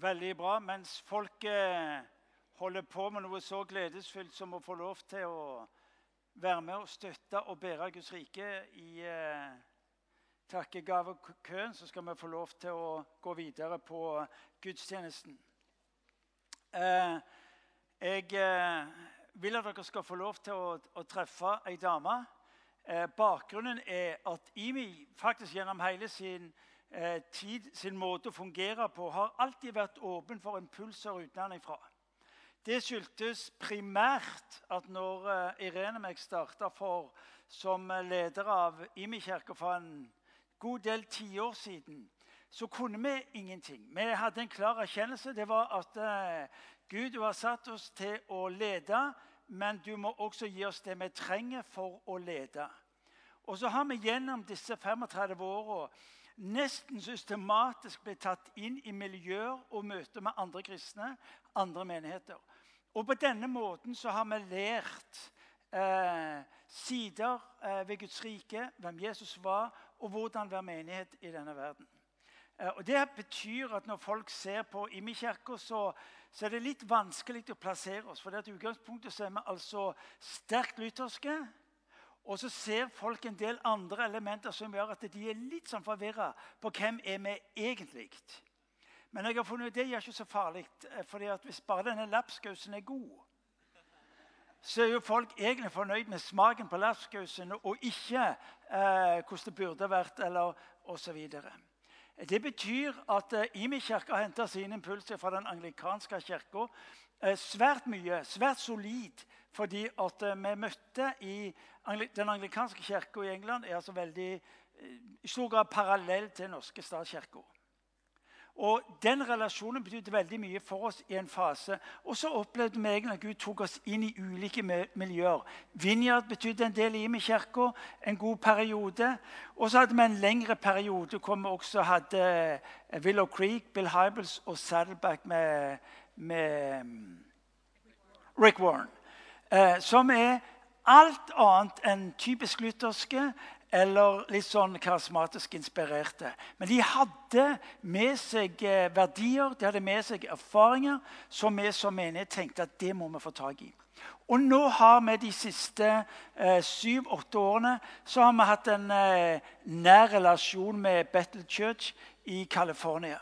Veldig bra. Mens folk eh, holder på med noe så gledesfylt som å få lov til å være med og støtte og bære Guds rike i eh, takkegavekøen, så skal vi få lov til å gå videre på gudstjenesten. Eh, jeg eh, vil at dere skal få lov til å, å treffe ei dame. Bakgrunnen er at IMI faktisk gjennom hele sin eh, tid, sin måte å fungere på, har alltid vært åpen for impulser utenfra. Det skyldtes primært at når eh, Irene jeg starta som leder av IMI kirke for en god del tiår siden, så kunne vi ingenting. Vi hadde en klar erkjennelse. Det var at eh, Gud du har satt oss til å lede, men du må også gi oss det vi trenger for å lede. Og så har vi gjennom disse 35 åra nesten systematisk ble tatt inn i miljøer og møter med andre kristne, andre menigheter. Og på denne måten så har vi lært eh, sider eh, ved Guds rike, hvem Jesus var, og hvordan være menighet i denne verden. Eh, og Det betyr at når folk ser på Imi-kirka, så, så, er det litt vanskelig å plassere oss. For i utgangspunktet så er vi altså sterkt lutherske. Og så ser folk en del andre elementer som gjør at de er litt sånn forvirra på hvem er vi egentlig Men jeg har funnet ut det er ikke så farlig. Eh, fordi at hvis bare denne lapskausen er god, så er jo folk egentlig fornøyd med smaken på lapskausen og ikke eh, hvordan det burde vært, eller osv. Det betyr at eh, Imi kirke har henta sine impulser fra den anglikanske kirka. Eh, svært mye, svært solid, fordi at eh, vi møtte i den anglikanske kirka i England er altså veldig, eh, i stor grad parallell til den norske statskirka. Og Den relasjonen betydde veldig mye for oss i en fase. Og så opplevde vi egentlig at Gud tok oss inn i ulike miljøer. Vinjard betydde en del i med kirka en god periode. Og så hadde vi en lengre periode hvor vi også hadde Willow Creek, Bill Hybels og Saddleback med, med mm, Rick Warren. Eh, som er alt annet enn typisk lutherske eller litt sånn karismatisk inspirerte. Men de hadde med seg eh, verdier, de hadde med seg erfaringer som vi som menighet tenkte at det må vi få tak i. Og nå har vi de siste eh, syv-åtte årene så har vi hatt en eh, nær relasjon med Battle Church i California.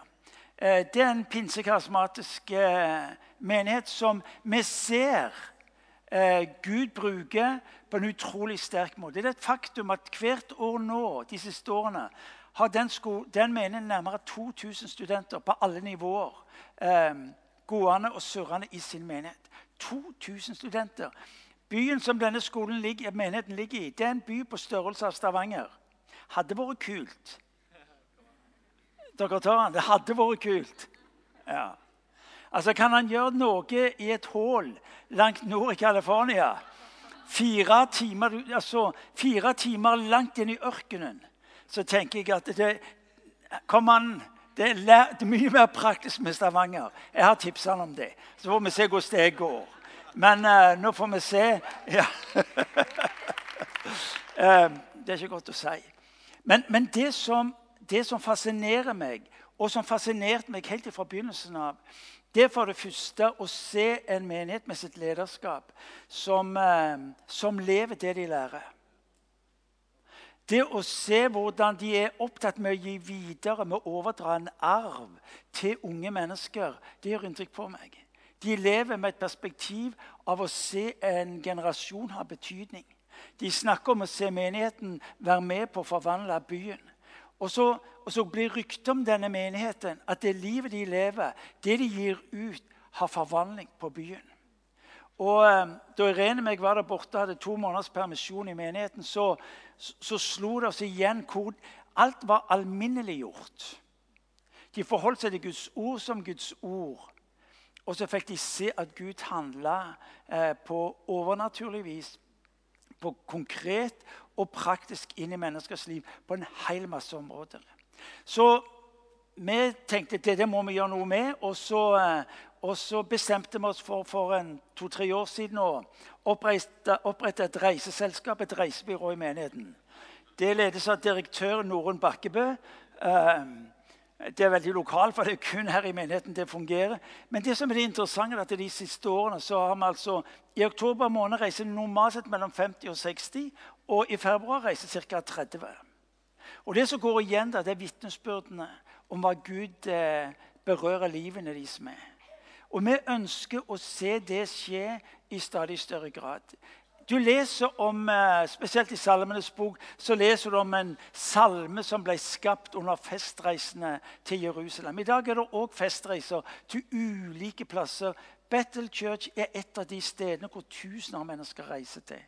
Eh, det er en pinsekarismatisk eh, menighet som vi ser eh, Gud bruker på en utrolig sterk måte. Det er et faktum at hvert år nå, de siste årene har den, sko, den menigheten nærmere 2000 studenter på alle nivåer gående og surrende i sin menighet. 2000 studenter. Byen som denne ligger, menigheten ligger i, det er en by på størrelse av Stavanger. Hadde vært kult. Dere tar den? Det hadde vært kult. Ja. Altså, Kan han gjøre noe i et hull langt nord i California? Fire timer, altså, fire timer langt inn i ørkenen. Så tenker jeg at det, kom an, det, er, det er mye mer praktisk med Stavanger. Jeg har tipsa han om det. Så får vi se hvordan det går. Men uh, nå får vi se. Ja. uh, det er ikke godt å si. Men, men det, som, det, som, fascinerer meg, og som fascinerte meg helt fra begynnelsen av, det er for det første å se en menighet med sitt lederskap som, eh, som lever det de lærer. Det å se hvordan de er opptatt med å gi videre, med å overdra en arv til unge mennesker, det gjør inntrykk på meg. De lever med et perspektiv av å se en generasjon ha betydning. De snakker om å se menigheten være med på å forvandle byen. Og så, og så blir ryktet om denne menigheten at det livet de lever, det de gir ut, har forvandling på byen. Og eh, Da Irene meg var der borte hadde to måneders permisjon i menigheten, så, så slo det oss igjen hvor alt var alminneliggjort. De forholdt seg til Guds ord som Guds ord. Og så fikk de se at Gud handla eh, på overnaturlig vis, på konkret og praktisk inn i menneskers liv på en hel masse områder. Så vi tenkte at det må vi gjøre noe med. Og så, eh, og så bestemte vi oss for, for to-tre år siden å opprette, et reiseselskap, et reisebyrå i menigheten. Det ledes av direktør Norunn Bakkebø. Eh, Det er veldig lokalt, for det er kun her i menigheten det fungerer. Men det som er det interessante er at de siste årene så har vi altså I oktober måned reiser normalt sett mellom 50 og 60, og i februar reiser ca. 30. Og Det som går igjen, da, det er vitnesbyrdene om hva Gud eh, berører livene de som er. Og vi ønsker å se det skje i stadig større grad. Du leser om, eh, Spesielt i Salmenes bok så leser du om en salme som ble skapt under festreisene til Jerusalem. I dag er det òg festreiser til ulike plasser. Bethel Church er et av de stedene hvor tusener av mennesker reiser til.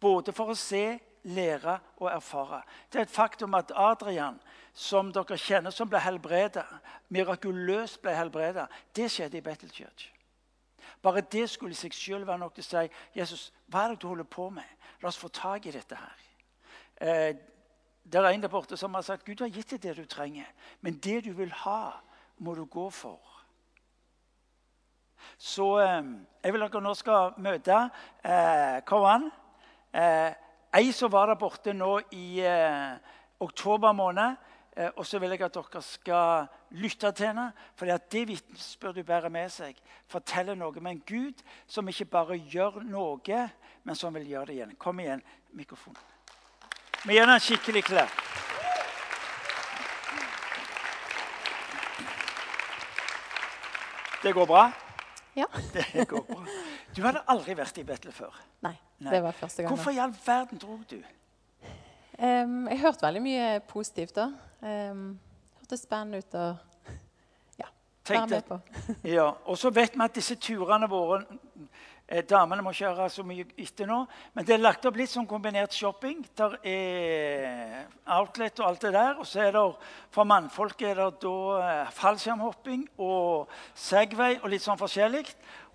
Både for å se, lære og erfare. Det er et faktum at Adrian, som dere kjenner, som ble helbredet, mirakuløst ble helbredet, det skjedde i Bethel Church. Bare det skulle i seg selv være nok til å si Jesus, hva er det du holder på med? La oss få tak i dette her. Eh, det er en der borte som har sagt Gud har gitt deg det du trenger, men det du vil ha, må du gå for. Så eh, jeg vil dere nå skal møte eh, Kom an. Eh, ei som var der borte nå i eh, oktober måned. Eh, og så vil jeg at dere skal lytte til henne. For det vitnesbyrdet bærer med seg, forteller noe med en Gud som ikke bare gjør noe, men som vil gjøre det igjen. Kom igjen, mikrofonen. Vi gir henne en skikkelig klær. Det går bra? Ja. Det går bra. Du hadde aldri vært i Betle før? Nei, Nei. det var første gang. Hvorfor i all verden dro du? Um, jeg hørte veldig mye positivt. da. Um, hørtes spennende ut å ja, være med på. ja, Og så vet vi at disse turene våre eh, Damene må kjøre så mye etter nå. Men det er lagt opp litt sånn kombinert shopping. Der er outlet og alt det der. Og så er det for mannfolk er det da eh, fallskjermhopping og Segway og litt sånn forskjellig.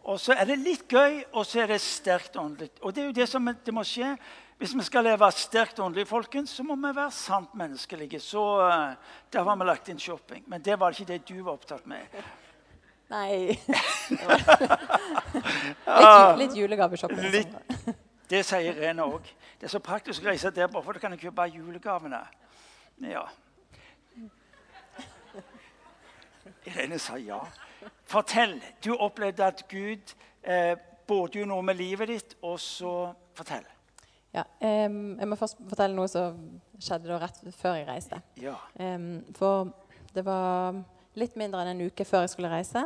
Og så er det litt gøy, og så er det sterkt åndelig. Og det er jo det som det må skje. Hvis vi skal leve sterkt åndelig, folkens, så må vi være sant menneskelige. Så uh, Der har vi lagt inn shopping. Men det var ikke det du var opptatt med. Nei Litt, litt julegaveshopping. Litt, det sier Irene òg. Det er så praktisk å reise der, bare for du kan kjøpe julegavene. Ja. Irene sa ja. Fortell. Du opplevde at Gud eh, både gjorde noe med livet ditt, og så fortell. Ja, um, jeg må først fortelle noe som skjedde rett før jeg reiste. Ja. Um, for det var litt mindre enn en uke før jeg skulle reise,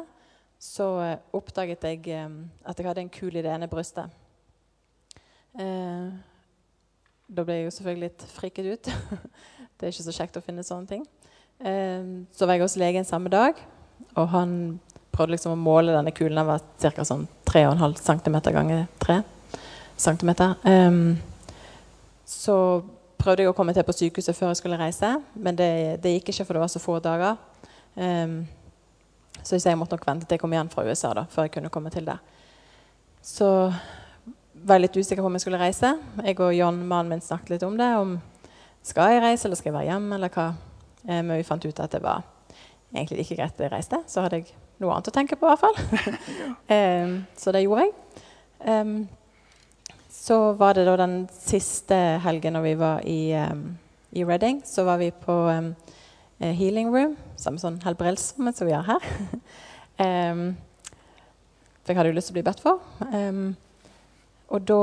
så uh, oppdaget jeg um, at jeg hadde en kul i det ene brystet. Uh, da ble jeg jo selvfølgelig litt friket ut. det er ikke så kjekt å finne sånne ting. Så var jeg hos legen samme dag, og han prøvde liksom å måle denne kulen. Den var ca. Sånn 3,5 cm ganger 3 cm. Um, så prøvde jeg å komme til på sykehuset før jeg skulle reise, men det, det gikk ikke, for det var så få dager. Um, så jeg måtte nok vente til jeg kom igjen fra USA da, før jeg kunne komme til det. Så var jeg litt usikker på om jeg skulle reise. Jeg og John, mannen min, snakket litt om det. Om skal jeg reise, eller skal jeg være hjemme, eller hva. Eh, men vi fant ut at det var egentlig ikke greit at jeg reiste. Så hadde jeg noe annet å tenke på, i hvert fall. um, så det gjorde jeg. Um, så var det da den siste helgen når vi var i, um, i Reading, så var vi på um, healing room, samme sånn helbredelsesrommet som vi har her. um, for jeg hadde jo lyst til å bli bedt for. og da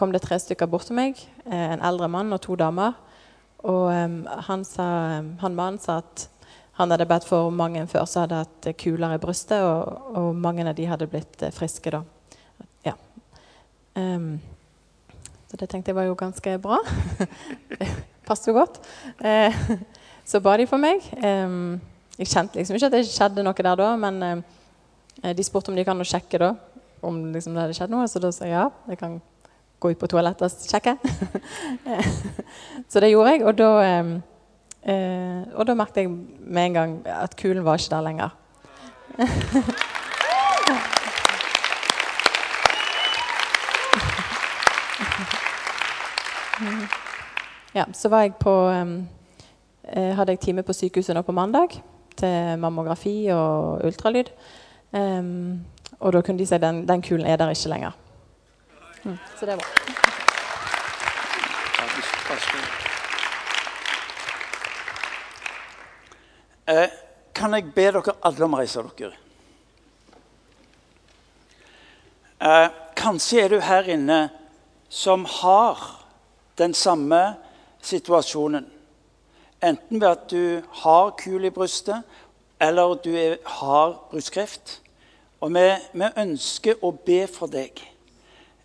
kom det tre stykker bort til meg, eh, en eldre mann og to damer. Og han, sa, han mannen sa at han hadde bedt for mange før som hadde hatt kuler i brystet, og, og mange av de hadde blitt eh, friske da. Um, så det tenkte jeg var jo ganske bra. det Passet jo godt. Uh, så ba de for meg. Um, jeg kjente liksom ikke at det skjedde noe der da, men uh, de spurte om de kan sjekke da, om liksom, det hadde skjedd noe. Så da sa jeg ja, jeg kan gå ut på toalettet og sjekke. så det gjorde jeg, og da, um, uh, og da merket jeg med en gang at kulen var ikke der lenger. Ja, så var jeg på um, hadde jeg time på sykehuset nå på mandag til mammografi og ultralyd. Um, og da kunne de si at den, den kulen er der ikke lenger. Mm, så det var Eh, kan jeg be dere alle om å reise dere? Eh, kanskje er du her inne som har den samme situasjonen. Enten ved at du har kul i brystet, eller du er, har brystkreft. Og vi, vi, ønsker å be for deg.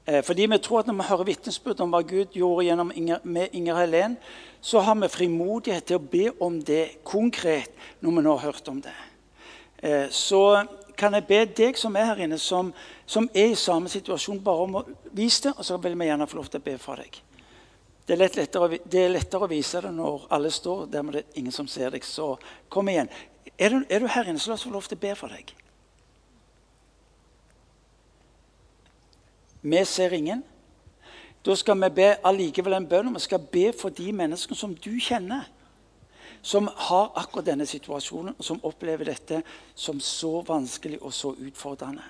Eh, fordi vi tror at når vi hører vitnesbyrd om hva Gud gjorde gjennom Inger, med Inger Helen, så har vi frimodighet til å be om det konkret når vi nå har hørt om det. Eh, så kan jeg be deg som er her inne, som, som er i samme situasjon, bare om å vise det, og så vil vi gjerne få lov til å be for deg. Det er, lettere, det er lettere å vise det når alle står der det er ingen som ser deg. Så kom igjen. Er du, er du her inne, så la oss få lov til å be for deg. Vi ser ingen. Da skal vi be allikevel en bønn, vi skal be for de menneskene som du kjenner. Som har akkurat denne situasjonen, og som opplever dette som så vanskelig og så utfordrende.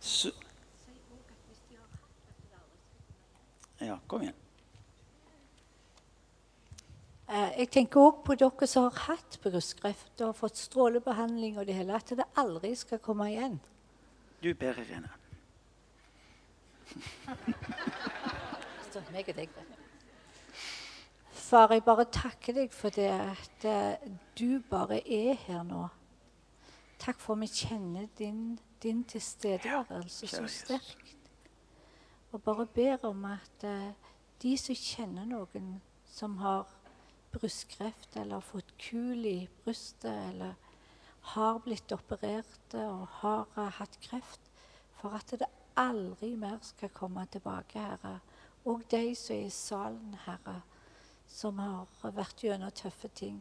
Så ja, kom igjen. Eh, jeg tenker òg på dere som har hatt brystkreft og fått strålebehandling og det hele, at det aldri skal komme igjen. Du ber, Irene. meg og deg. Far, jeg bare takker deg for det at uh, du bare er her nå. Takk for at vi kjenner din, din tilstedeværelse så sterkt. Og bare ber om at uh, de som kjenner noen som har brystkreft eller fått kul i brystet eller har blitt operert og har uh, hatt kreft, for at det aldri mer skal komme tilbake, Herre og de som er i salen, Herre, som har vært gjennom tøffe ting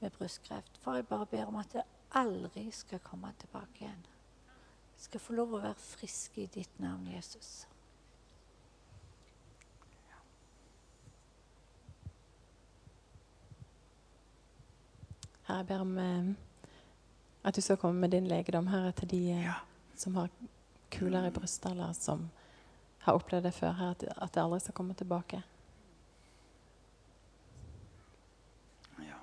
med brystkreft. For jeg bare ber om at det aldri skal komme tilbake igjen. Jeg skal få lov å være frisk i ditt navn, Jesus. Herre, jeg ber om eh, at du skal komme med din legedom, Herre, til de eh, ja. som har kuler i brystet, eller som har opplevd det før her, at det aldri skal komme tilbake. Ja.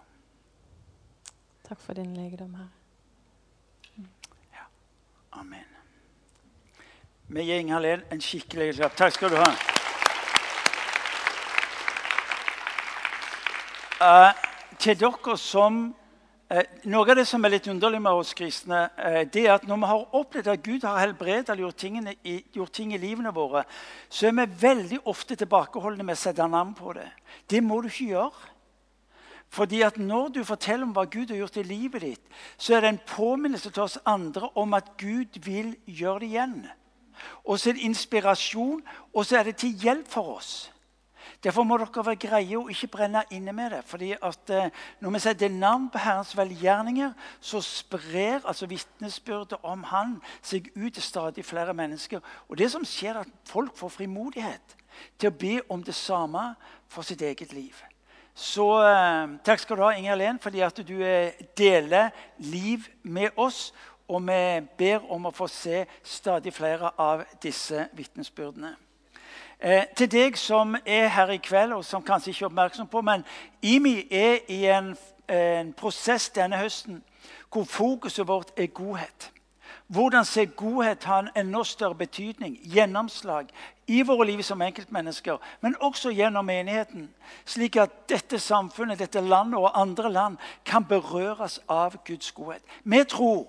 Takk for din legedom her. Mm. Ja. Amen. Vi gir Ingalill en skikkelig klapp. Takk skal du ha. Uh, til dere som noe av det som er litt underlig med oss kristne, eh, det er at når vi har opplevd at Gud har helbredet eller gjort, i, gjort, ting i livene våre, så er vi veldig ofte tilbakeholdne med å sette navn på det. Det må du ikke gjøre. Fordi at Når du forteller om hva Gud har gjort i livet ditt, så er det en påminnelse til oss andre om at Gud vil gjøre det igjen. Og så er det inspirasjon, og så er det til hjelp for oss. Derfor må dere være greie og ikke brenne inne med det. fordi at eh, Når vi setter navn på Herrens velgjerninger, så sprer altså vitnesbyrdet om Han seg ut til stadig flere mennesker. Og det som skjer, er at folk får frimodighet til å be om det samme for sitt eget liv. Så eh, takk skal du ha, Inger Len, fordi at du eh, deler liv med oss. Og vi ber om å få se stadig flere av disse vitnesbyrdene. Eh, til deg som er her i kveld, og som kanskje ikke er oppmerksom på Men IMI er i en, en prosess denne høsten hvor fokuset vårt er godhet. Hvordan ser godhet ha en enda større betydning, gjennomslag, i våre liv som enkeltmennesker, men også gjennom menigheten, slik at dette samfunnet, dette landet og andre land kan berøres av Guds godhet. Vi tror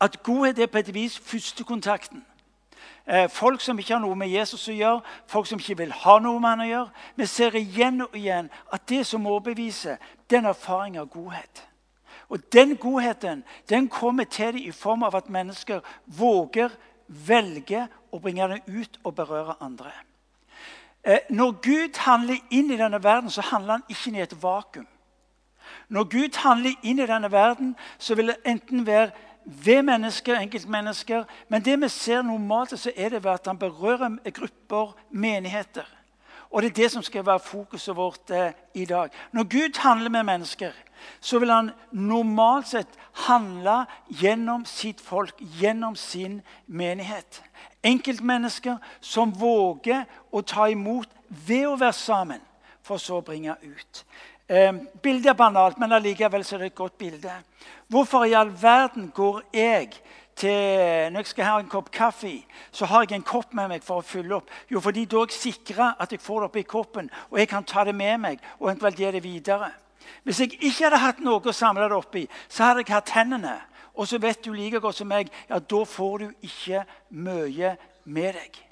at godhet er på et vis førstekontakten folk som ikke har noe med Jesus å gjøre, folk som ikke vil ha noe med han å gjøre. Vi ser igjen og igjen at det som overbeviser, den erfaring av godhet. Og Den godheten den kommer til dem i form av at mennesker våger, velge å bringe den ut og berøre andre. Eh, når Gud handler inn i denne verden, så handler han ikke inn i et vakuum. Når Gud handler inn i denne verden, så vil det enten være ved mennesker, enkeltmennesker. Men det vi ser normalt, så er det ved at han berører grupper, menigheter. Og det er det som skal være fokuset vårt eh, i dag. Når Gud handler med mennesker, så vil han normalt sett handle gjennom sitt folk, gjennom sin menighet. Enkeltmennesker som våger å ta imot ved å være sammen, for så å bringe ut. Eh, bildet er banalt, men allikevel er det et godt bilde. Hvorfor i all verden går jeg til, når jeg skal ha en kopp kaffe, så har jeg en kopp med meg for å fylle opp? Jo, fordi da er jeg sikra at jeg får det oppi koppen, og jeg kan ta det med meg og eventuelt gi det videre. Hvis jeg ikke hadde hatt noe å samle det oppi, så hadde jeg hatt hendene. Og så vet du like godt som meg ja, da får du ikke mye med deg.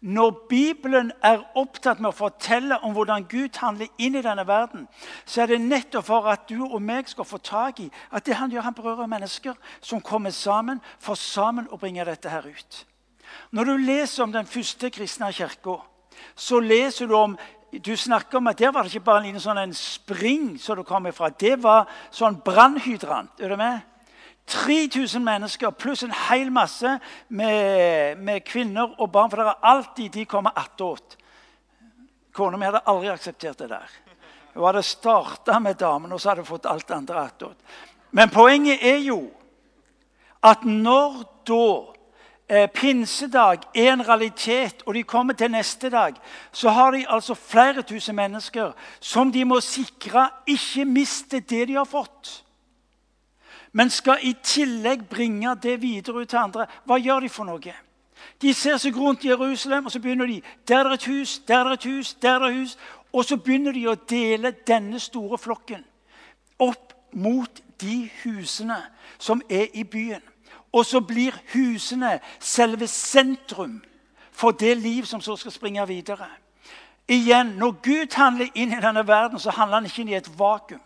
Når Bibelen er opptatt med å fortelle om hvordan Gud handler inn i denne verden, så er det nettopp for at du og meg skal få tak i at det han gjør, han berører mennesker som kommer sammen for sammen å bringe dette her ut. Når du leser om den første kristne kirka, så leser du om du snakker om at Der var det ikke bare en liten sånn en spring som du kom ifra. Det var sånn brannhydrant. Er du med? 3000 mennesker pluss en hel masse med, med, kvinner og barn. For det er alltid de kommer attåt. Kona mi hadde aldri akseptert det der. Hun hadde starta med damene, og så hadde hun fått alt andre attåt. Men poenget er jo at når da eh, pinsedag er en realitet, og de kommer til neste dag, så har de altså flere tusen mennesker som de må sikre ikke mister det de har fått men skal i tillegg bringe det videre ut til andre. Hva gjør de for noe? De ser seg rundt i Jerusalem, og så begynner de der er et hus, der er et hus, der er et hus. Og så begynner de å dele denne store flokken opp mot de husene som er i byen. Og så blir husene selve sentrum for det liv som så skal springe videre. Igjen, Når Gud handler inn i denne verden, så handler han ikke inn i et vakuum.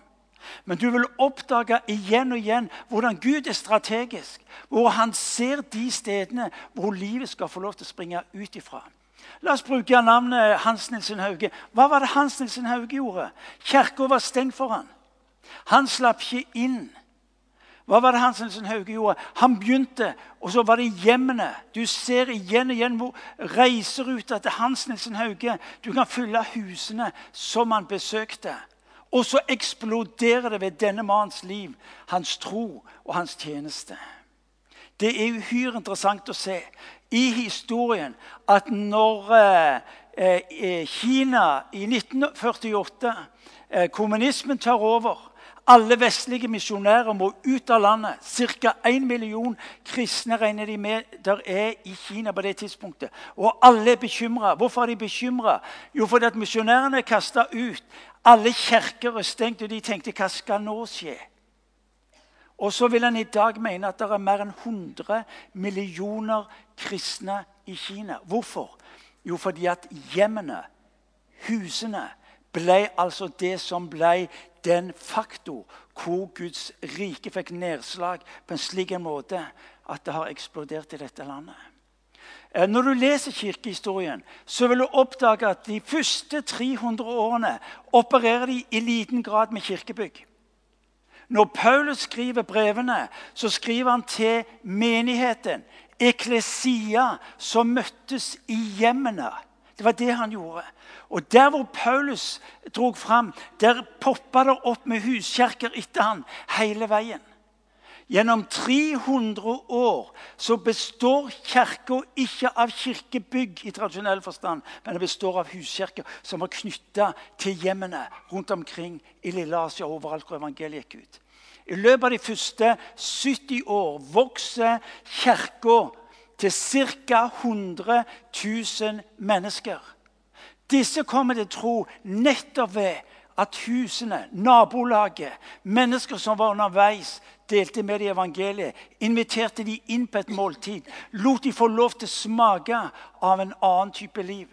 Men du vil oppdage igjen og igjen hvordan Gud er strategisk. Hvor han ser de stedene hvor livet skal få lov til å springe ut ifra. La oss bruke navnet Hans Nilsen Hauge. Hva var det Hans Nilsen Hauge gjorde? Kirka var stengt for han. Han slapp ikke inn. Hva var det Hans Nilsen Hauge gjorde? Han begynte, og så var det hjemmene. Du ser igjen og igjen hvor reiseruta til Hans Nilsen Hauge Du kan fylle husene som han besøkte. Og så eksploderer det ved denne mannens liv, hans tro og hans tjeneste. Det er uhyre interessant å se i historien at når eh, eh Kina i 1948 eh, Kommunismen tar over. Alle vestlige misjonærer må ut av landet. Ca. 1 million kristne regner de med der er i Kina på det tidspunktet. Og alle er bekymra. Hvorfor er de bekymra? Jo, fordi at misjonærene er kasta ut. Alle kirker er stengt, og de tenkte hva skal nå skje? Og så vil en i dag mene at det er mer enn 100 millioner kristne i Kina. Hvorfor? Jo, fordi at hjemmene, husene, ble altså det som ble den faktor hvor Guds rike fikk nedslag på en slik måte at det har eksplodert i dette landet. Eh, når du leser kirkehistorien, så vil du oppdage at de første 300 årene opererer de i liten grad med kirkebygg. Når Paulus skriver brevene, så skriver han til menigheten, eklesia, som møttes i hjemmene. Det var det han gjorde. Og Der hvor Paulus drog fram, der poppa det opp med huskjerker etter han hele veien. Gjennom 300 år så består kirka ikke av kirkebygg i tradisjonell forstand, men det består av huskirker som var knytta til hjemmene rundt omkring i Lille Asia overalt hvor evangeliet gikk ut. I løpet av de første 70 år vokser kirka til ca. 100 000 mennesker. Disse kommer til tro nettopp ved at husene, nabolaget, mennesker som var underveis, delte med dem evangeliet, inviterte de inn på et måltid, lot de få lov til å smake av en annen type liv.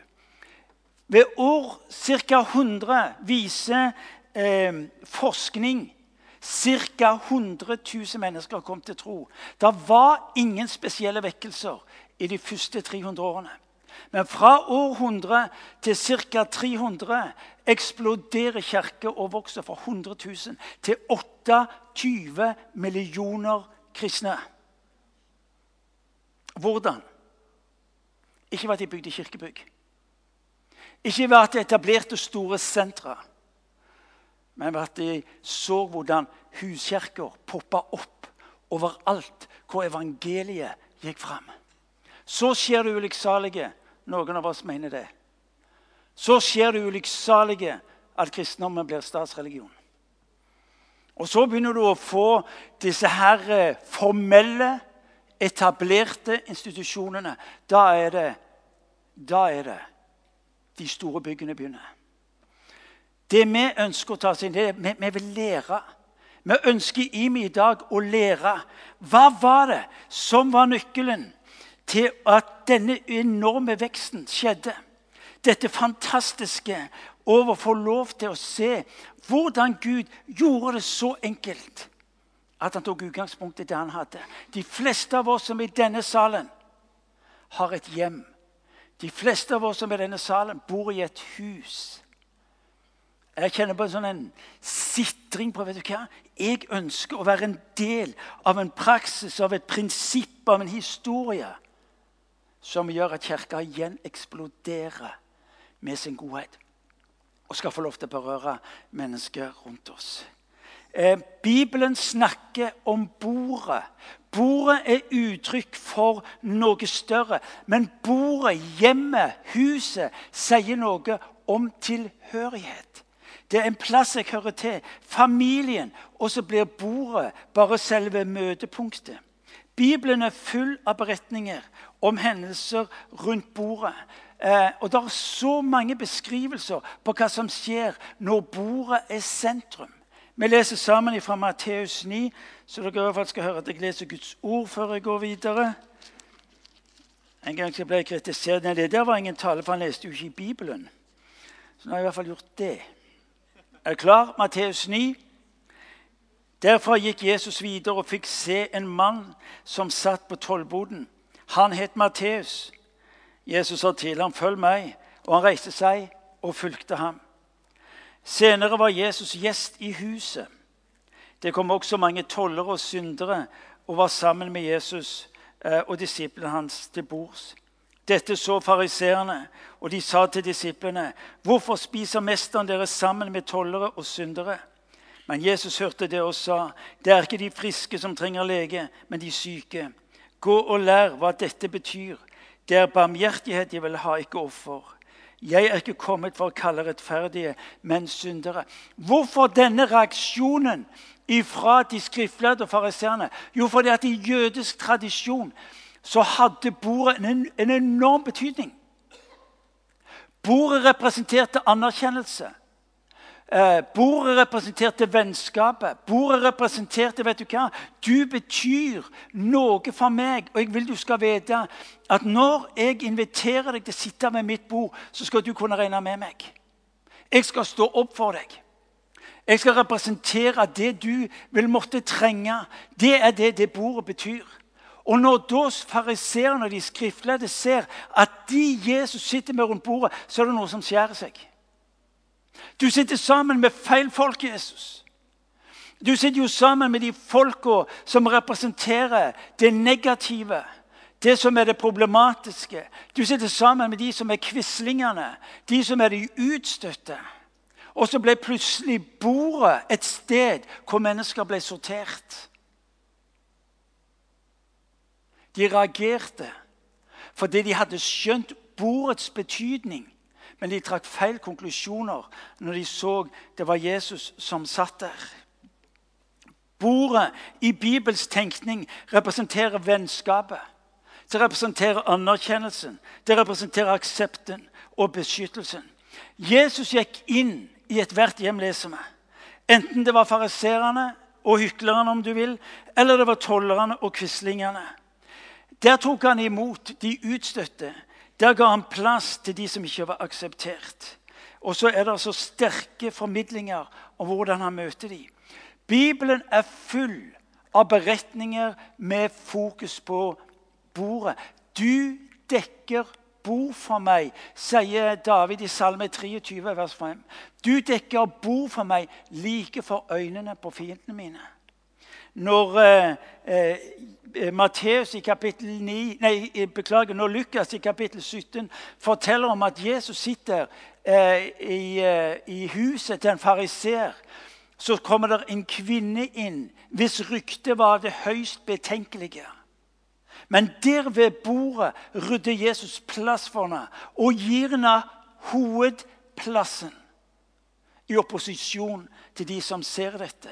Ved år ca. 100 viser eh, forskning Ca. 100 000 mennesker kom til tro. Det var ingen spesielle vekkelser i de første 300 årene. Men fra århundre til ca. 300 eksploderer kirker og vokser fra 100 000 til 28 millioner kristne. Hvordan? Ikke ved at de bygde kirkebygg. Ikke ved at de etablerte store sentre. Men ved at de så hvordan huskirker poppa opp overalt hvor evangeliet gikk fram. Så skjer det ulykksalige noen av oss mener det. Så skjer det ulykksalige at kristendommen blir statsreligion. Og så begynner du å få disse her eh, formelle, etablerte institusjonene. Da er det, da er det de store byggene begynner. Det vi ønsker å ta oss inn, er vi, vi vil lære. Vi ønsker i meg i dag å lære. Hva var det som var nøkkelen til at denne enorme veksten skjedde? Dette fantastiske over å få lov til å se hvordan Gud gjorde det så enkelt at han tok utgangspunkt i det han hadde. De fleste av oss som er i denne salen, har et hjem. De fleste av oss som er i denne salen, bor i et hus. Jeg kjenner på en sånn sitring på vet du hva? Jeg ønsker å være en del av en praksis, av et prinsipp, av en historie som gjør at Kirka igjen eksploderer med sin godhet og skal få lov til å berøre mennesker rundt oss. Eh, Bibelen snakker om bordet. Bordet er uttrykk for noe større. Men bordet, hjemmet, huset, sier noe om tilhørighet. Det er en plass jeg hører til. Familien. Og så blir bordet bare selve møtepunktet. Bibelen er full av beretninger om hendelser rundt bordet. Eh, og det er så mange beskrivelser på hva som skjer når bordet er sentrum. Vi leser sammen fra Matteus 9, så dere i hvert fall skal høre at jeg leser Guds ord før jeg går videre. En gang så ble jeg kritisert. Nei, det der var ingen tale, for han leste jo ikke i Bibelen. Så nå har jeg i hvert fall gjort det. Er du klar? Matteus 9. Derfra gikk Jesus videre og fikk se en mann som satt på tollboden. Han het Matteus. Jesus sa til ham, 'Følg meg.' Og han reiste seg og fulgte ham. Senere var Jesus gjest i huset. Det kom også mange tollere og syndere og var sammen med Jesus eh, og disiplene hans til bords. Dette så fariseerne, og de sa til disiplene.: Hvorfor spiser mesteren deres sammen med tollere og syndere? Men Jesus hørte det og sa, det er ikke de friske som trenger lege, men de syke. Gå og lær hva dette betyr. Det er barmhjertighet jeg vil ha, ikke offer. Jeg er ikke kommet for å kalle rettferdige, men syndere. Hvorfor denne reaksjonen fra de skriftlærde og fariseerne? Jo, fordi at i jødisk tradisjon så hadde bordet en, en enorm betydning. Bordet representerte anerkjennelse. Eh, bordet representerte vennskapet. Bordet representerte vet Du hva? Du betyr noe for meg, og jeg vil du skal vite at når jeg inviterer deg til å sitte ved mitt bord, så skal du kunne regne med meg. Jeg skal stå opp for deg. Jeg skal representere det du vil måtte trenge. Det er det det bordet betyr. Og når da fariseerne og de skriftlærde ser at de Jesus sitter med rundt bordet, så er det noe som skjærer seg. Du sitter sammen med feil folk, Jesus. Du sitter jo sammen med de folka som representerer det negative, det som er det problematiske. Du sitter sammen med de som er quislingene, de som er de utstøtte. Og så ble plutselig bordet et sted hvor mennesker ble sortert. De reagerte fordi de hadde skjønt bordets betydning. Men de trakk feil konklusjoner når de så det var Jesus som satt der. Bordet i Bibels tenkning representerer vennskapet. Det representerer anerkjennelsen, det representerer aksepten og beskyttelsen. Jesus gikk inn i ethvert hjem, leser vi. Enten det var fariserene og hyklerne, om du vil, eller det var tollerne og quislingene. Der tok han imot de utstøtte, der ga han plass til de som ikke var akseptert. Og så er det så sterke formidlinger om hvordan han møter dem. Bibelen er full av beretninger med fokus på bordet. Du dekker bord for meg, sier David i Salme 23, vers 5. Du dekker bord for meg like for øynene på fiendene mine. Når eh, eh, Matteus i kapittel 9, nei, eh, beklager, når Lukas i kapittel 17 forteller om at Jesus sitter eh, i, i, huset til en fariser, så kommer det en kvinne inn hvis ryktet var det høyst betenkelige. Men der ved bordet rydder Jesus plass for henne og gir henne hovedplassen. i opposisjon til de som ser dette.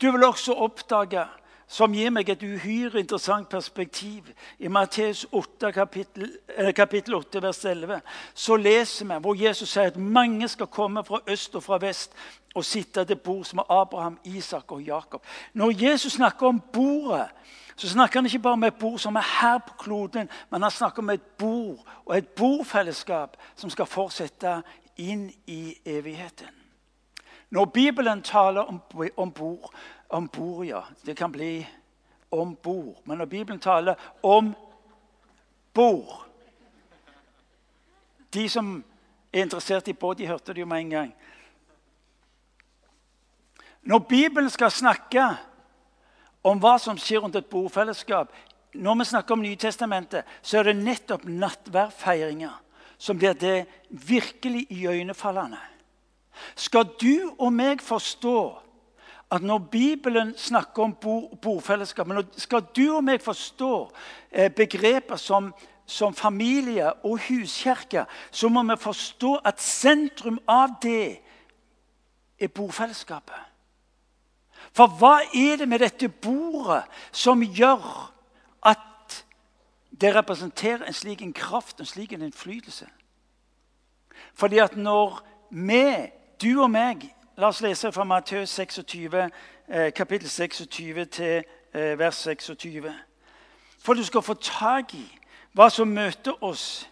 Du vil også oppdage, som gir meg et uhyre interessant perspektiv I Matteus 8, kapittel, eh, kapittel 8, vers 11 så leser vi hvor Jesus sier at mange skal komme fra øst og fra vest og sitte til bords med Abraham, Isak og Jakob. Når Jesus snakker om bordet, så snakker han ikke bare om et bord som er her på kloden, men han snakker om et bord og et bordfellesskap som skal fortsette inn i evigheten. Når Bibelen taler om, bord, om bord, ja, det kan bli om bord. Men når Bibelen taler om bord De som er interessert i båt, de hørte det jo med en gang. Når Bibelen skal snakke om hva som skjer rundt et bordfellesskap Når vi snakker om Nytestamentet, så er det nettopp nattverdfeiringer som blir det virkelig iøynefallende. Skal du og meg forstå at når Bibelen snakker om bordfellesskap, skal du og meg forstå eh, begreper som, som familie og huskirke, så må vi forstå at sentrum av det er bordfellesskapet. For hva er det med dette bordet som gjør at det representerer en slik en kraft, en slik en innflytelse? Fordi at når vi, du og meg La oss lese fra Matteus 26, eh, kapittel 26 til eh, vers 26. For du skal få tak i hva som møter oss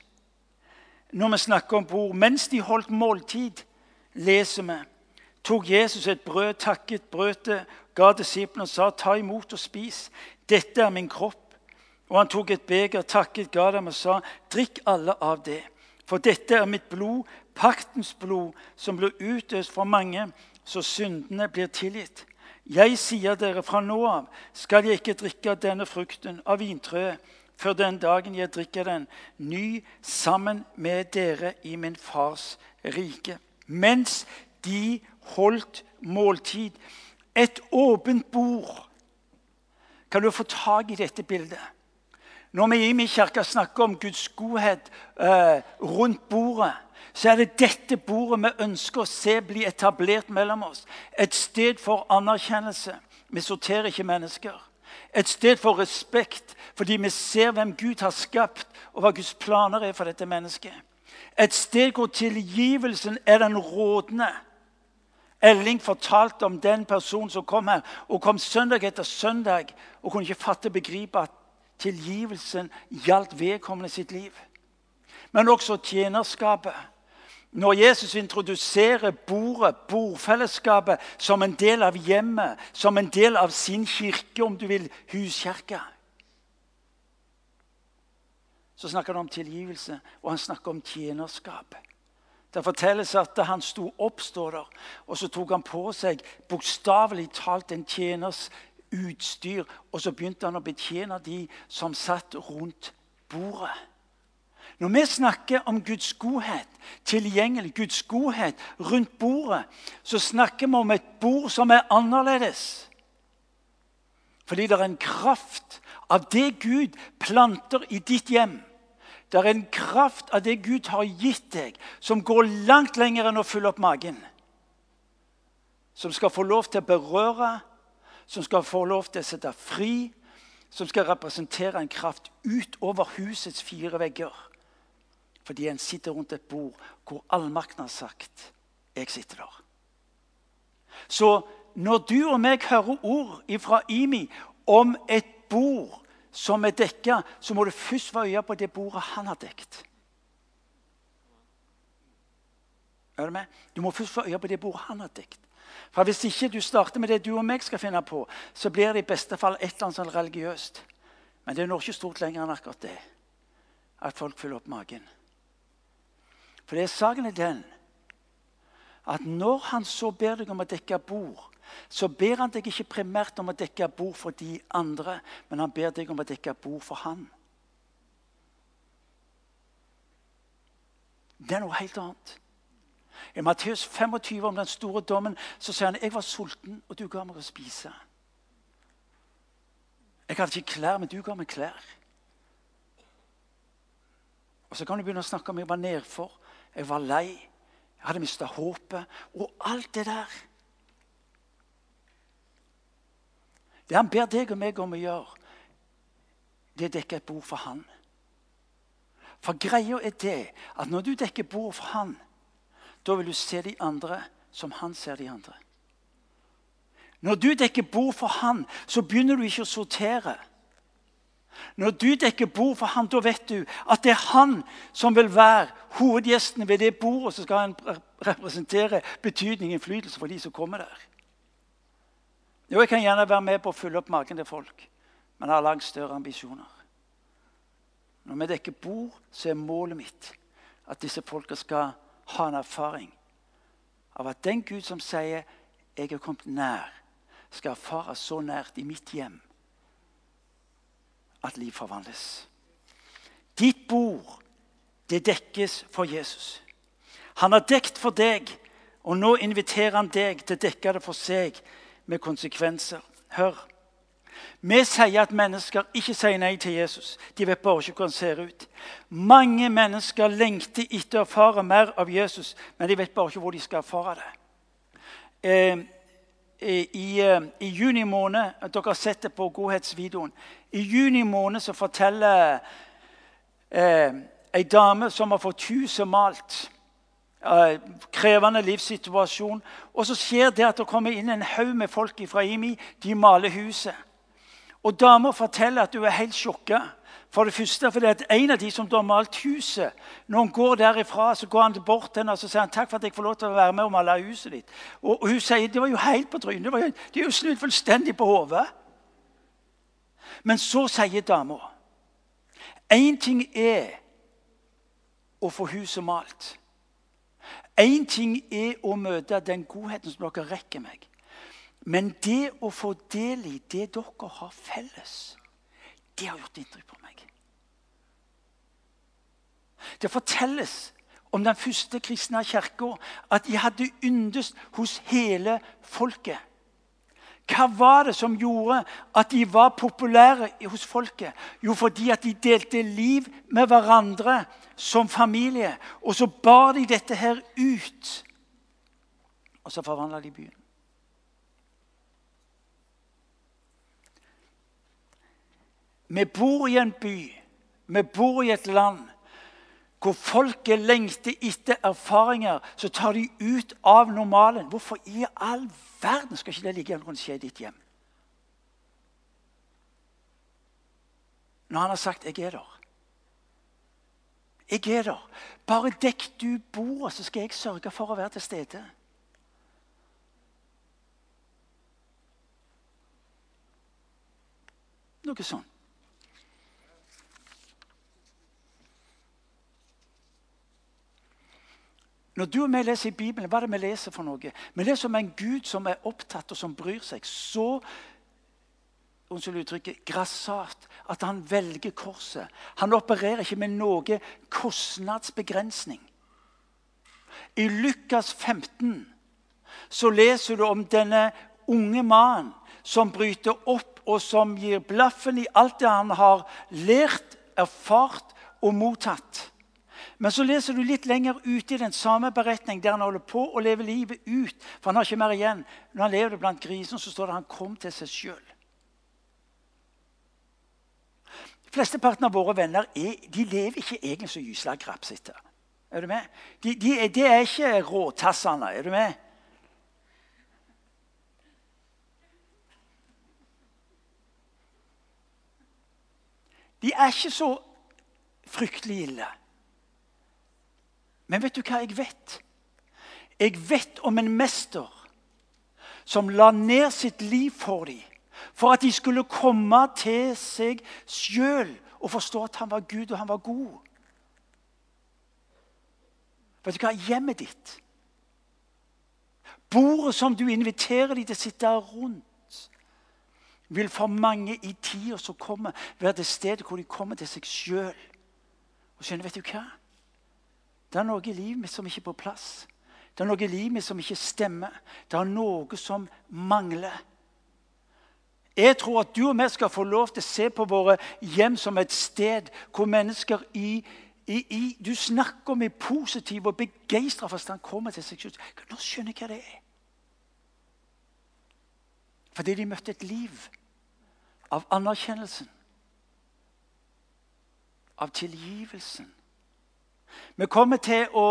når vi snakker om bord. Mens de holdt måltid, leser vi tok Jesus et brød, takket brødet, ga disiplene og sa, 'Ta imot og spis. Dette er min kropp.' Og han tok et beger, takket, ga dem og sa, 'Drikk alle av det.' For dette er mitt blod, paktens blod, som blir utøst for mange, så syndene blir tilgitt. Jeg sier dere, fra nå av skal jeg ikke drikke denne frukten av vintreet før den dagen jeg drikker den ny sammen med dere i min fars rike. Mens de holdt måltid. Et åpent bord. Kan du få tak i dette bildet? Når vi i min kirke snakker om Guds godhet eh, rundt bordet, så er det dette bordet vi ønsker å se bli etablert mellom oss. Et sted for anerkjennelse. Vi sorterer ikke mennesker. Et sted for respekt, fordi vi ser hvem Gud har skapt, og hva Guds planer er for dette mennesket. Et sted hvor tilgivelsen er den rådende. Elling fortalte om den personen som kom her, og kom søndag etter søndag og kunne ikke fatte begripe at tilgivelsen gjaldt vedkommende sitt liv. Men også tjenerskapet. Når Jesus introduserer bordet, bordfellesskapet, som en del av hjemmet, som en del av sin kirke, om du vil, huskirke Så snakker han om tilgivelse, og han snakker om tjenerskap. Det fortelles at da han sto opp, står der, og så tok han på seg bokstavelig talt en tjeners utstyr. Og så begynte han å betjene de som satt rundt bordet. Når vi snakker om Guds godhet, tilgjengelig Guds godhet rundt bordet, så snakker vi om et bord som er annerledes. Fordi det er en kraft av det Gud planter i ditt hjem det er en kraft av det Gud har gitt deg, som går langt lenger enn å fylle opp magen. Som skal få lov til å berøre, som skal få lov til å sette fri. Som skal representere en kraft utover husets fire vegger. Fordi en sitter rundt et bord hvor allmakten har sagt 'Jeg sitter der'. Så når du og meg hører ord fra Imi om et bord som er dekka, så må du først få øye på det bordet han har dekt. Er du med? Du må først få øye på det bordet han har dekt. For Hvis ikke du starter med det du og meg skal finne på, så blir det i beste fall et eller annet sånn religiøst. Men det når ikke stort lenger enn akkurat det. At folk fyller opp magen. For det er saken er den at når han så ber deg om å dekke bord, så ber han deg ikke primært om å dekke bord for de andre, men han ber deg om å dekke bord for han. Det er noe helt annet. I Matteus 25 om den store dommen så sier han jeg var sulten, og du ga meg å spise. Jeg hadde ikke klær, men du ga meg klær. Og Så kan du begynne å snakke om jeg var nedfor, jeg var lei, Jeg hadde mista håpet. Og alt det der. Det han ber deg og meg om å gjøre, det er å dekke et bord for han. For greia er det at når du dekker bord for han, da vil du se de andre som han ser de andre. Når du dekker bord for han, så begynner du ikke å sortere. Når du dekker bord for han, da vet du at det er han som vil være hovedgjesten ved det bordet, som skal representere betydning og innflytelse for de som kommer der. Jo, jeg kan gjerne være med på å fylle opp magen til folk, men har langt større ambisjoner. Når vi dekker bord, så er målet mitt at disse folka skal ha en erfaring av at den Gud som sier 'jeg er kommet nær', skal erfares så nært i mitt hjem at liv forvandles. Ditt bord, det dekkes for Jesus. Han har dekt for deg, og nå inviterer han deg til å dekke det for seg med konsekvenser. Hør. Vi sier at mennesker ikke sier nei til Jesus. De vet bare ikke hvordan han ser ut. Mange mennesker lengter etter å erfare mer av Jesus, men de vet bare ikke hvor de skal erfare det. Eh, i, eh, I, juni måned Dere har sett det på godhetsvideoen. I juni måned så forteller eh, ei dame som har fått huset malt eh, Krevende livssituasjon. Og så skjer det at det kommer inn en haug med folk fra IMI. De maler huset. Og dama forteller at hun er helt sjokka. For det første fordi at en av de som har malt huset Når han går derifra, så går han bort til henne og så sier han, takk for at jeg får lov til å være med og male huset ditt. Og, hun sier det var jo helt på trynet. Det er jo snudd fullstendig på hodet. Men så sier dama Én ting er å få huset malt. Én ting er å møte den godheten som dere rekker meg. Men det å få del i det dere har felles, det har gjort inntrykk på meg. Det fortelles om den første kristne kirka at de hadde yndest hos hele folket. Hva var det som gjorde at de var populære hos folket? Jo, fordi at de delte liv med hverandre som familie. Og så bar de dette her ut. Og så forvandla de byen. Vi bor i en by, vi bor i et land hvor folket lengter etter erfaringer. Så tar de ut av normalen. Hvorfor i all verden skal ikke det ligge rundt skje i ditt hjem? Når han har sagt 'jeg er der'. Jeg er der. Bare dekk du bordet, så skal jeg sørge for å være til stede. Noe sånt. Når du og vi leser i Bibelen, hva er det vi leser for noe? Vi leser om en Gud som er opptatt og som bryr seg. Så unnskyld uttrykket, grassat at han velger korset. Han opererer ikke med noe kostnadsbegrensning. I Lukas 15 så leser du om denne unge mannen som bryter opp, og som gir blaffen i alt det han har lært, erfart og mottatt. Men så leser du litt lenger ute i den samme beretning der han holder på å leve livet ut. For han har ikke mer igjen. Når han lever blant grisene, så står det at han kom til seg sjøl. Flesteparten av våre venner er, de lever ikke egentlig så gysla grapsete. Er du med? De, de, de er ikke råtassene. Er du med? De er ikke så fryktelig ille. Men vet du hva jeg vet? Jeg vet om en mester som la ned sitt liv for dem. For at de skulle komme til seg sjøl og forstå at han var Gud, og han var god. Vet du hva? Hjemmet ditt, bordet som du inviterer dem til å sitte rundt, vil for mange i tida som kommer, være det stedet hvor de kommer til seg sjøl. Og skjønner, vet du hva? Det er noe i livet mitt som ikke er på plass. Det er noe i livet mitt som ikke stemmer. Det er noe som mangler. Jeg tror at du og vi skal få lov til å se på våre hjem som et sted hvor mennesker i, i, i, Du snakker om i positiv og begeistra forstand kommer til seg selv. Nå skjønner jeg hva det er. Fordi de møtte et liv av anerkjennelsen. Av tilgivelsen. Vi kommer til å,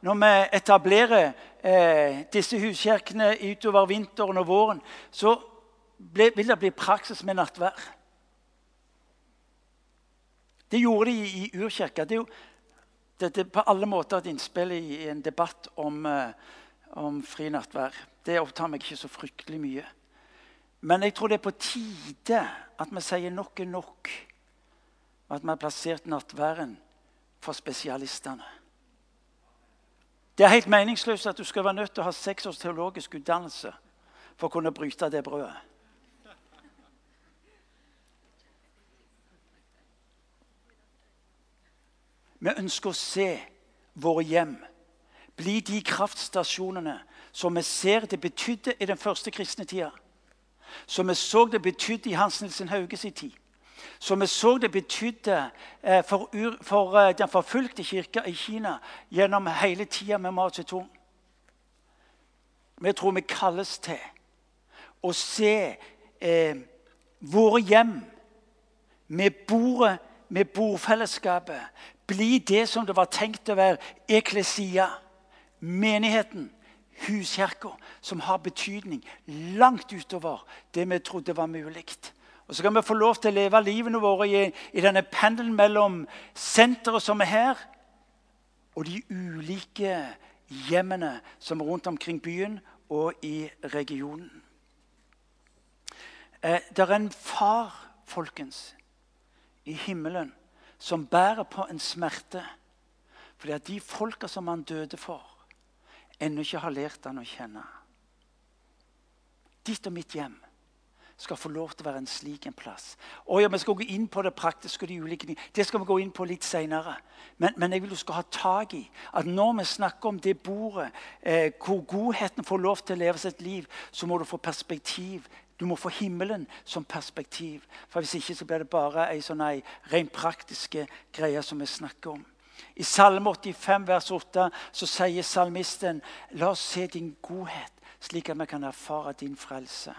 Når vi etablerer eh, disse huskirkene utover vinteren og våren, så ble, vil det bli praksis med nattvær. Det gjorde de i, i urkirka. Det er jo det, det på alle måter et innspill i, i en debatt om, eh, om fri nattvær. Det opptar meg ikke så fryktelig mye. Men jeg tror det er på tide at vi sier nok er nok. At vi har plassert nattværen for spesialistene. Det er helt meningsløst at du skal være nødt til å ha seks års teologisk utdannelse for å kunne bryte det brødet. Vi ønsker å se våre hjem bli de kraftstasjonene som vi ser det betydde i den første kristne tida. Som vi så det betydde i Hans Nilsen Hauges tid. Som vi så det betydde for, for, for eh, den forfulgte kirka i Kina gjennom hele tida med Mao Zedong. Vi tror vi kalles til å se eh, våre hjem med bordet, med bordfellesskapet, bli det som det var tenkt å være eklesia, menigheten, huskirka, som har betydning langt utover det vi trodde var mulig. Og Så kan vi få lov til å leve livene våre i, i denne pendelen mellom senteret som er her, og de ulike hjemmene som er rundt omkring byen og i regionen. Eh, det er en far, folkens, i himmelen som bærer på en smerte. Fordi at de folka som han døde for, ennå ikke har lært han å kjenne. Ditt og mitt hjem skal få lov til å være en slik en plass. Og ja, Vi skal gå inn på det praktiske og de ulike ting. Det skal vi gå inn på litt seinere. Men, men, jeg vil du skal ha tak i at når vi snakker om det bordet, eh, hvor godheten får lov til å leve sitt liv, så må du få perspektiv du må få himmelen som perspektiv. For Hvis ikke så blir det bare ei sånn ei rent praktiske greie som vi snakker om. I Salme 85, vers 8 så sier salmisten La oss se din godhet, slik at vi kan erfare din frelse.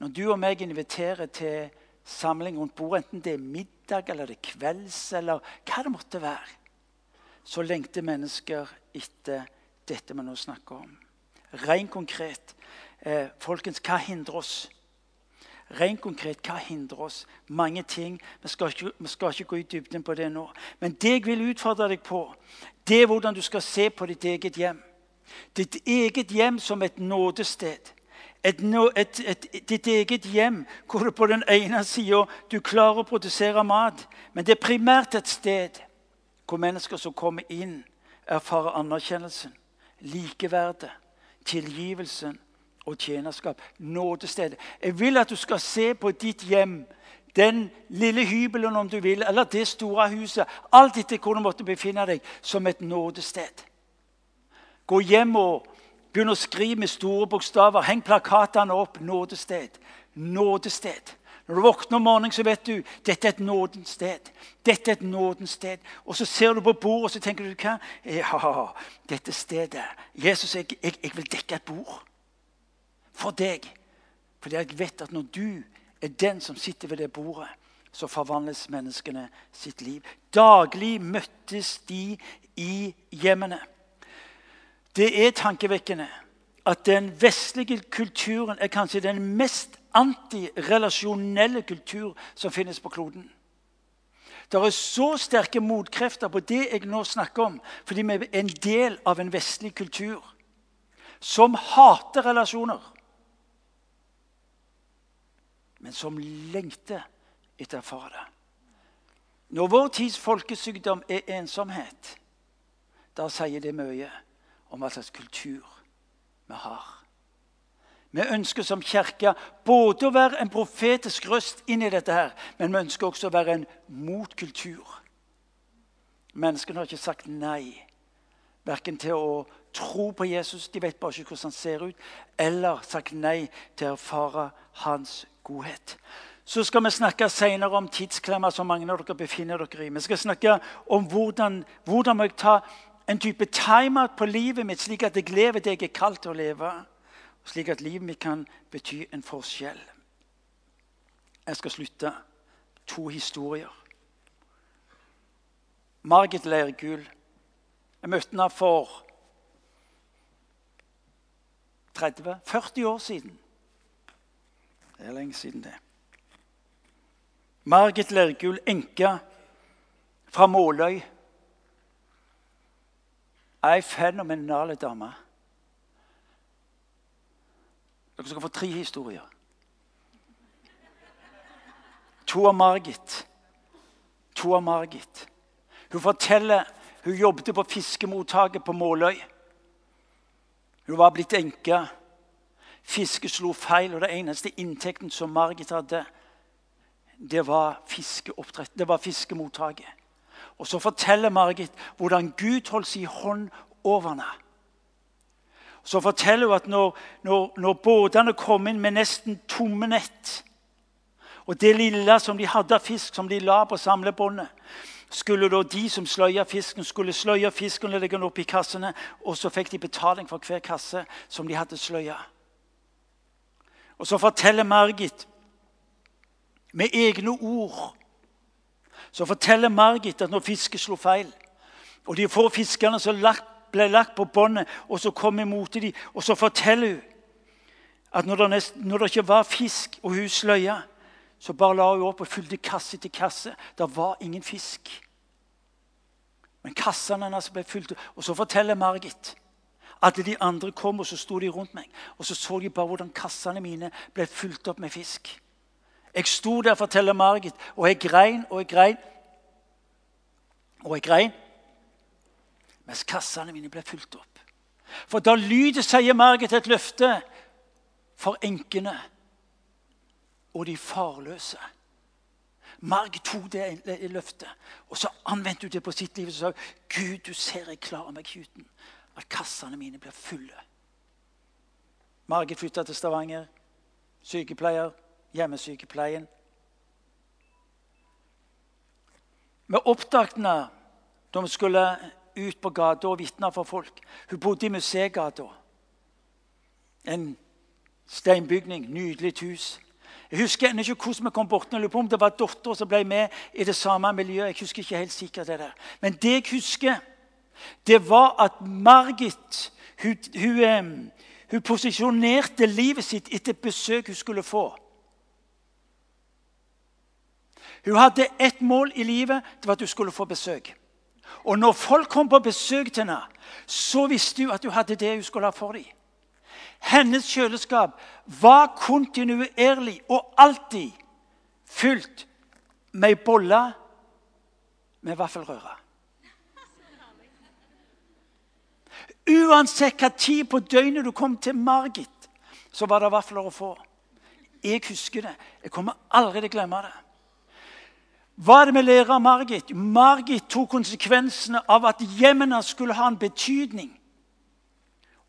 Når du og meg inviterer til samling rundt bordet, enten det er middag eller det er kvelds, eller hva det måtte være, så lengter mennesker etter dette vi nå snakker om. Rent konkret Eh, folkens, hva hindrer oss? Rent konkret, hva hindrer oss? Mange ting. Vi skal, ikke, vi skal ikke gå i dybden på det nå. Men det jeg vil utfordre deg på, det er hvordan du skal se på ditt eget hjem. Ditt eget hjem som et nådested. Et, et, et, ditt eget hjem hvor du på den ene sida klarer å produsere mat, men det er primært et sted hvor mennesker som kommer inn, erfarer anerkjennelsen, likeverdet, tilgivelsen og tjenerskap. Nådestedet. Jeg vil at du skal se på ditt hjem, den lille hybelen om du vil, eller det store huset, alt etter hvor du måtte befinne deg, som et nådested. Gå hjem og begynn å skrive med store bokstaver. Heng plakatene opp. Nådested. Nådested. Når du våkner om morgenen, så vet du dette er et nådens sted. Dette er et nådens sted. Og så ser du på bordet og så tenker du hva? Ja, dette stedet. Jesus, jeg, jeg, jeg vil dekke et bord for deg. Fordi jeg vet at når du er den som sitter ved det bordet, så forvandles menneskene sitt liv. Daglig møttes de i hjemmene. Det er tankevekkende at den vestlige kulturen er kanskje den mest antirelasjonelle kultur som finnes på kloden. Det er så sterke motkrefter på det jeg nå snakker om, fordi vi er en del av en vestlig kultur som hater relasjoner men som lengter etter å erfare det. Når vår tids folkesykdom er ensomhet, da sier det mye om hva slags kultur vi har. Vi ønsker som kirke både å være en profetisk røst inn i dette, her, men vi ønsker også å være en motkultur. Menneskene har ikke sagt nei verken til å tro på Jesus, de vet bare ikke hvordan han ser ut, eller sagt nei til å erfare hans godhet. så skal vi snakke senere om tidsklemmer som mange av dere befinner dere i. Vi skal snakke om hvordan, hvordan må jeg ta en type time-out på livet mitt, slik at jeg lever det jeg er kalt til å leve. Slik at livet mitt kan bety en forskjell. Jeg skal slutte. To historier. Margit Leirgul. Jeg møtte henne for 30-40 år siden. Det er lenge siden, det. Margit Lergul, enke fra Måløy. Ei fenomenal dame. Dere skal få tre historier. To av Margit. To av Margit. Hun forteller hun jobbet på fiskemottaket på Måløy. Hun var blitt enke. Fisket slo feil, og det eneste inntekten som Margit hadde, det var fiskeoppdrett. Det var fiskemottaket. Og så forteller Margit hvordan Gud holdt sin hånd over henne. Så forteller hun at når, når, når båtene kom inn med nesten tomme nett Og det lille som de hadde av fisk, som de la på samlebåndet skulle da de som sløya fisken, skulle sløye fisken og legge den opp i kassene. Og så fikk de betaling for hver kasse som de hadde sløya. Og så forteller Margit med egne ord så forteller Margit at når fisket slo feil, og de få fiskerne som ble lagt på båndet, og så kom imot dem, og så forteller hun at når det, nest, når det ikke var fisk, og hun sløya, så bare la hun opp og fylte kasse til kasse. Det var ingen fisk. Men kassene hennes ble fylt. Og så forteller Margit at de andre kom, og så sto de rundt meg. Og så så de bare hvordan kassene mine ble fylt opp med fisk. Jeg sto der, forteller Margit, og jeg grein og jeg grein. Og jeg grein mens kassene mine ble fulgt opp. For da lyder, sier Margit, et løfte for enkene og de farløse. Margit tok det løftet, og så anvendte hun det på sitt liv. Og sa Gud, du ser jeg klarer meg ikke uten at kassene mine blir fulle. Margit flytta til Stavanger. Sykepleier. Hjemmesykepleien. Vi oppdaget henne da vi skulle ut på gata og vitne for folk. Hun bodde i Museegata. En steinbygning, nydelig hus. Jeg husker ennå ikke hvordan vi kom bort. Jeg lurer på om det var dattera som ble med i det samme miljøet. Jeg husker ikke helt sikkert det der. Men det jeg husker, det var at Margit hun, hun, hun posisjonerte livet sitt etter besøk hun skulle få. Hun hadde ett mål i livet. Det var at hun skulle få besøk. Og når folk kom på besøk til henne, så visste hun at hun hadde det hun skulle ha for dem. Hennes kjøleskap var kontinuerlig og alltid fylt med ei bolle med vaffelrøre. Uansett hva tid på døgnet du kom til Margit, så var det vafler å få. Jeg husker det. Jeg kommer aldri til å glemme det. Hva er det vi lærer av Margit? Margit tok konsekvensene av at hjemmene skulle ha en betydning.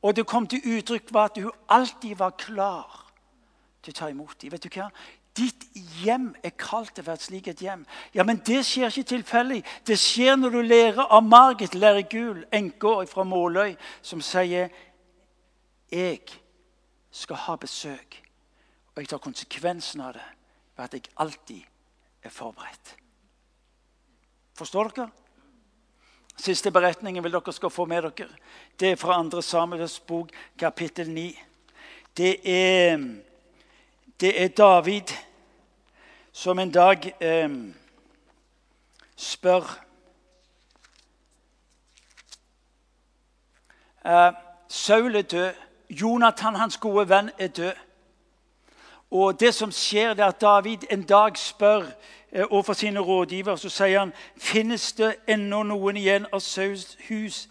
Og det kom til uttrykk var at hun alltid var klar til å ta imot dem. Vet du hva? Ditt hjem er kalt til å være et et hjem. Ja, Men det skjer ikke tilfeldig. Det skjer når du lærer av Margit Lergul, enka fra Måløy, som sier Jeg skal ha besøk, og jeg tar konsekvensen av det ved at jeg alltid er forberedt. Forstår dere? Siste beretningen vil dere skal få med dere. Det er fra 2. Samuels bok, kapittel 9. Det er det er David som en dag eh, spør eh, Saul er død. Jonathan, hans gode venn, er død. Og det som skjer, er at David en dag spør eh, overfor sine rådgivere så sier han, finnes det ennå noen igjen av Sauls hus.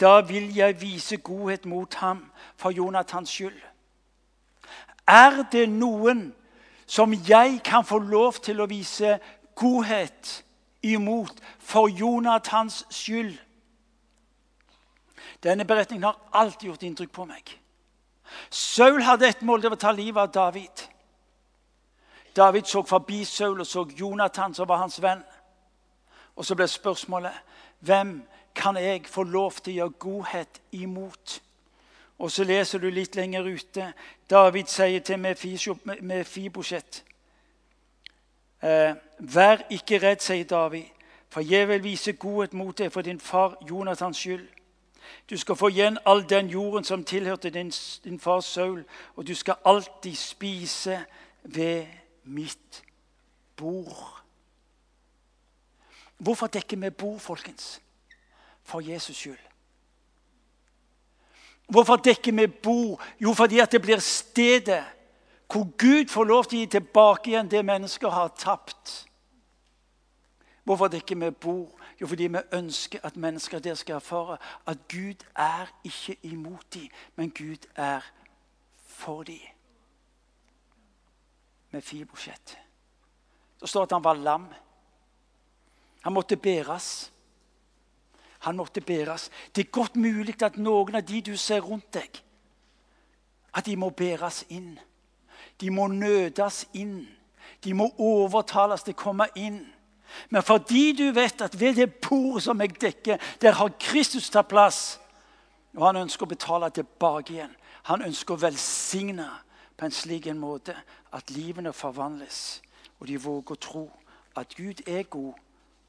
Da vil jeg vise godhet mot ham for Jonathans skyld. Er det noen som jeg kan få lov til å vise godhet imot for Jonathans skyld? Denne beretningen har alltid gjort inntrykk på meg. Saul hadde et mål, det var å ta livet av David. David så forbi Saul og så Jonathan, som var hans venn. Og så ble spørsmålet hvem kan jeg få lov til å gjøre godhet imot? Og så leser du litt lenger ute. David sier til Mefibosjet eh, Vær ikke redd, sier David, for jeg vil vise godhet mot deg for din far Jonathans skyld. Du skal få igjen all den jorden som tilhørte din, din far Saul, og du skal alltid spise ved mitt bord. Hvorfor dekker vi bord, folkens? For Jesus skyld. Hvorfor dekker vi bord? Jo, fordi at det blir stedet hvor Gud får lov til å gi tilbake igjen det mennesker har tapt. Hvorfor dekker vi bord? Jo, fordi vi ønsker at mennesker der skal erfare at Gud er ikke imot dem, men Gud er for dem. Med fibrosjett. Det står at han var lam. Han måtte bæres. Han måtte bæres. Det er godt mulig at noen av de du ser rundt deg, at de må bæres inn. De må nødes inn. De må overtales til å komme inn. Men fordi du vet at ved det bordet som jeg dekker, der har Kristus tatt plass. Og han ønsker å betale tilbake igjen. Han ønsker å velsigne på en slik en måte at livene forvandles. Og de våger å tro at Gud er god,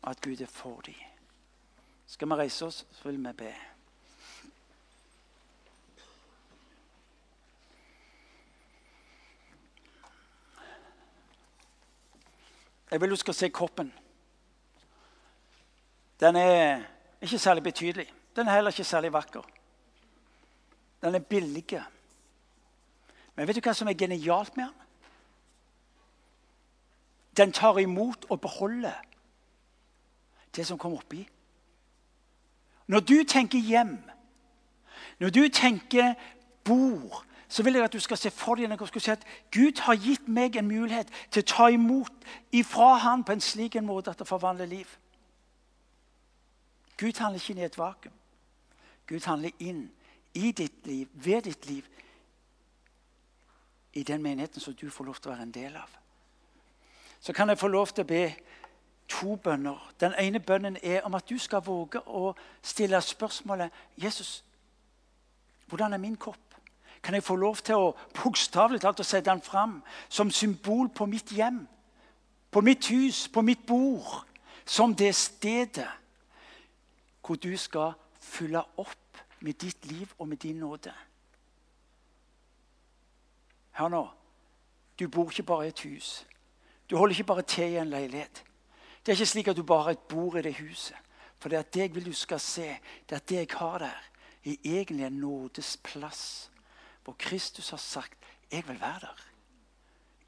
og at Gud er for dem. Skal vi reise oss, så vil vi be. Jeg vil du skal se koppen. Den er ikke særlig betydelig. Den er heller ikke særlig vakker. Den er billig. Men vet du hva som er genialt med den? Den tar imot og beholder det som kommer oppi. Når du tenker hjem, når du tenker bord, så vil jeg at du skal se for deg noe, si at Gud har gitt meg en mulighet til å ta imot ifra Han på en slik en måte at det forvandler liv. Gud handler ikke inn i et vakuum. Gud handler inn i ditt liv, ved ditt liv, i den menigheten som du får lov til å være en del av. Så kan jeg få lov til å be to bønner. Den ene bønnen er om at du skal våge å stille spørsmålet Jesus, hvordan er min kopp? Kan jeg få lov til å bokstavelig talt å sette den fram som symbol på mitt hjem, på mitt hus, på mitt bord, som det stedet hvor du skal fylle opp med ditt liv og med din nåde. Hør nå. Du bor ikke bare i et hus. Du holder ikke bare til i en leilighet. Det er ikke slik at du bare bord i det huset. For det er det jeg vil du skal se, det er det jeg har der, er egentlig en nådes plass. Hvor Kristus har sagt 'Jeg vil være der'.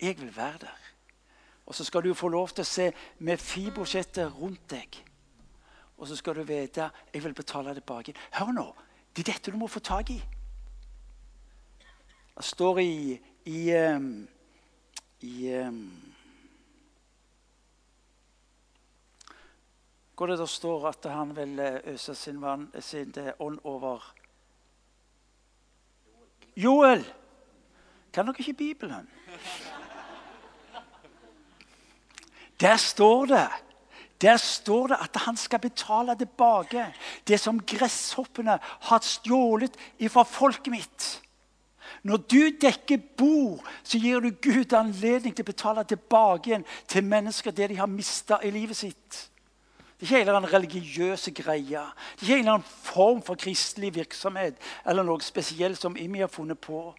Jeg vil være der. Og så skal du få lov til å se med fibersettet rundt deg og så skal du vite jeg vil betale tilbake. Hør nå! Det er dette du må få tak i. Det står i, i, i Hvor det der står at han vil eh, øse sin, vann, sin eh, ånd over Joel! Kan dere ikke Bibelen? Der står det der står det at han skal betale tilbake det som gresshoppene har stjålet ifra folket mitt. Når du dekker bord, så gir du Gud anledning til å betale tilbake igjen til mennesker det de har mista i livet sitt. Det er ikke en religiøse greie. Det er ikke en eller form for kristelig virksomhet eller noe spesielt som Imi har funnet på.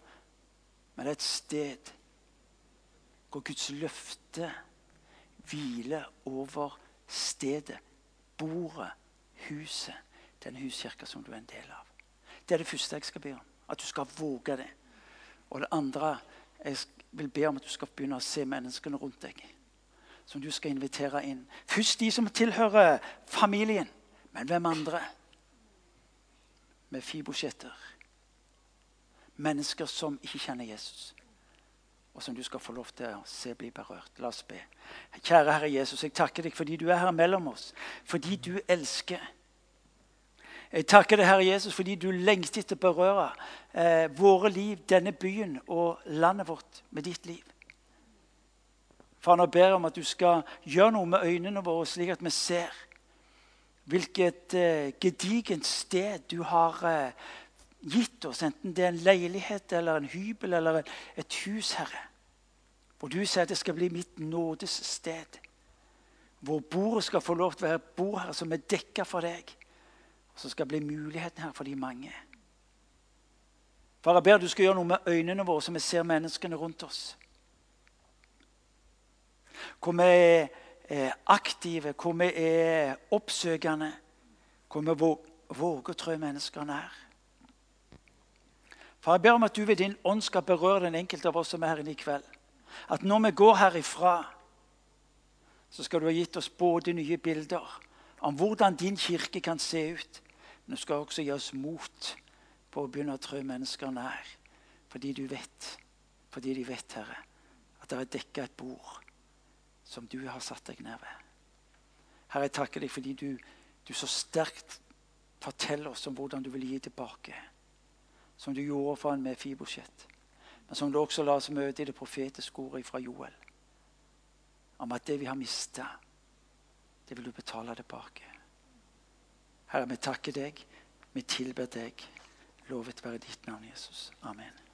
Men det er et sted hvor Guds løfte hviler over stedet, bordet, huset, den huskirka som du er en del av. Det er det første jeg skal be om. At du skal våge det. Og det andre jeg vil be om at du skal begynne å se menneskene rundt deg. Som du skal invitere inn. Først de som tilhører familien. Men hvem andre? Med fibosjetter. Mennesker som ikke kjenner Jesus og som du skal få lov til å se bli berørt. La oss be. Kjære Herre Jesus, jeg takker deg fordi du er her mellom oss. Fordi du elsker. Jeg takker deg, Herre Jesus, fordi du lengter etter å berøre eh, våre liv, denne byen og landet vårt med ditt liv. Far, nå ber jeg om at du skal gjøre noe med øynene våre, slik at vi ser hvilket eh, gedigent sted du har eh, gitt oss, enten det er en leilighet eller en hybel eller et hus, Herre. Hvor du sier at det skal bli mitt nådes sted. Hvor bordet skal få lov til å være bord her som er dekka for deg. Så skal bli muligheten her for de mange. Far, jeg ber du skal gjøre noe med øynene våre, så vi ser menneskene rundt oss. Hvor vi er aktive, hvor vi er oppsøkende. Hvor vi våger å trø mennesker nær. Far, jeg ber om at du ved din ånd skal berøre den enkelte av oss som er her inne i kveld. At når vi går herifra, så skal du ha gitt oss både nye bilder om hvordan din kirke kan se ut, men du skal også gi oss mot på å begynne å trø mennesker nær. Fordi du vet, fordi de vet, Herre, at det er dekka et bord som du har satt deg ned ved. Herre, jeg takker deg fordi du, du så sterkt forteller oss om hvordan du vil gi tilbake. Som du gjorde for en med Fibosheth. Men som du også la oss møte i det profetiske ordet fra Joel. Om at det vi har mista, det vil du betale tilbake. Herre, vi takker deg. Vi tilber deg. Lovet være ditt navn, Jesus. Amen.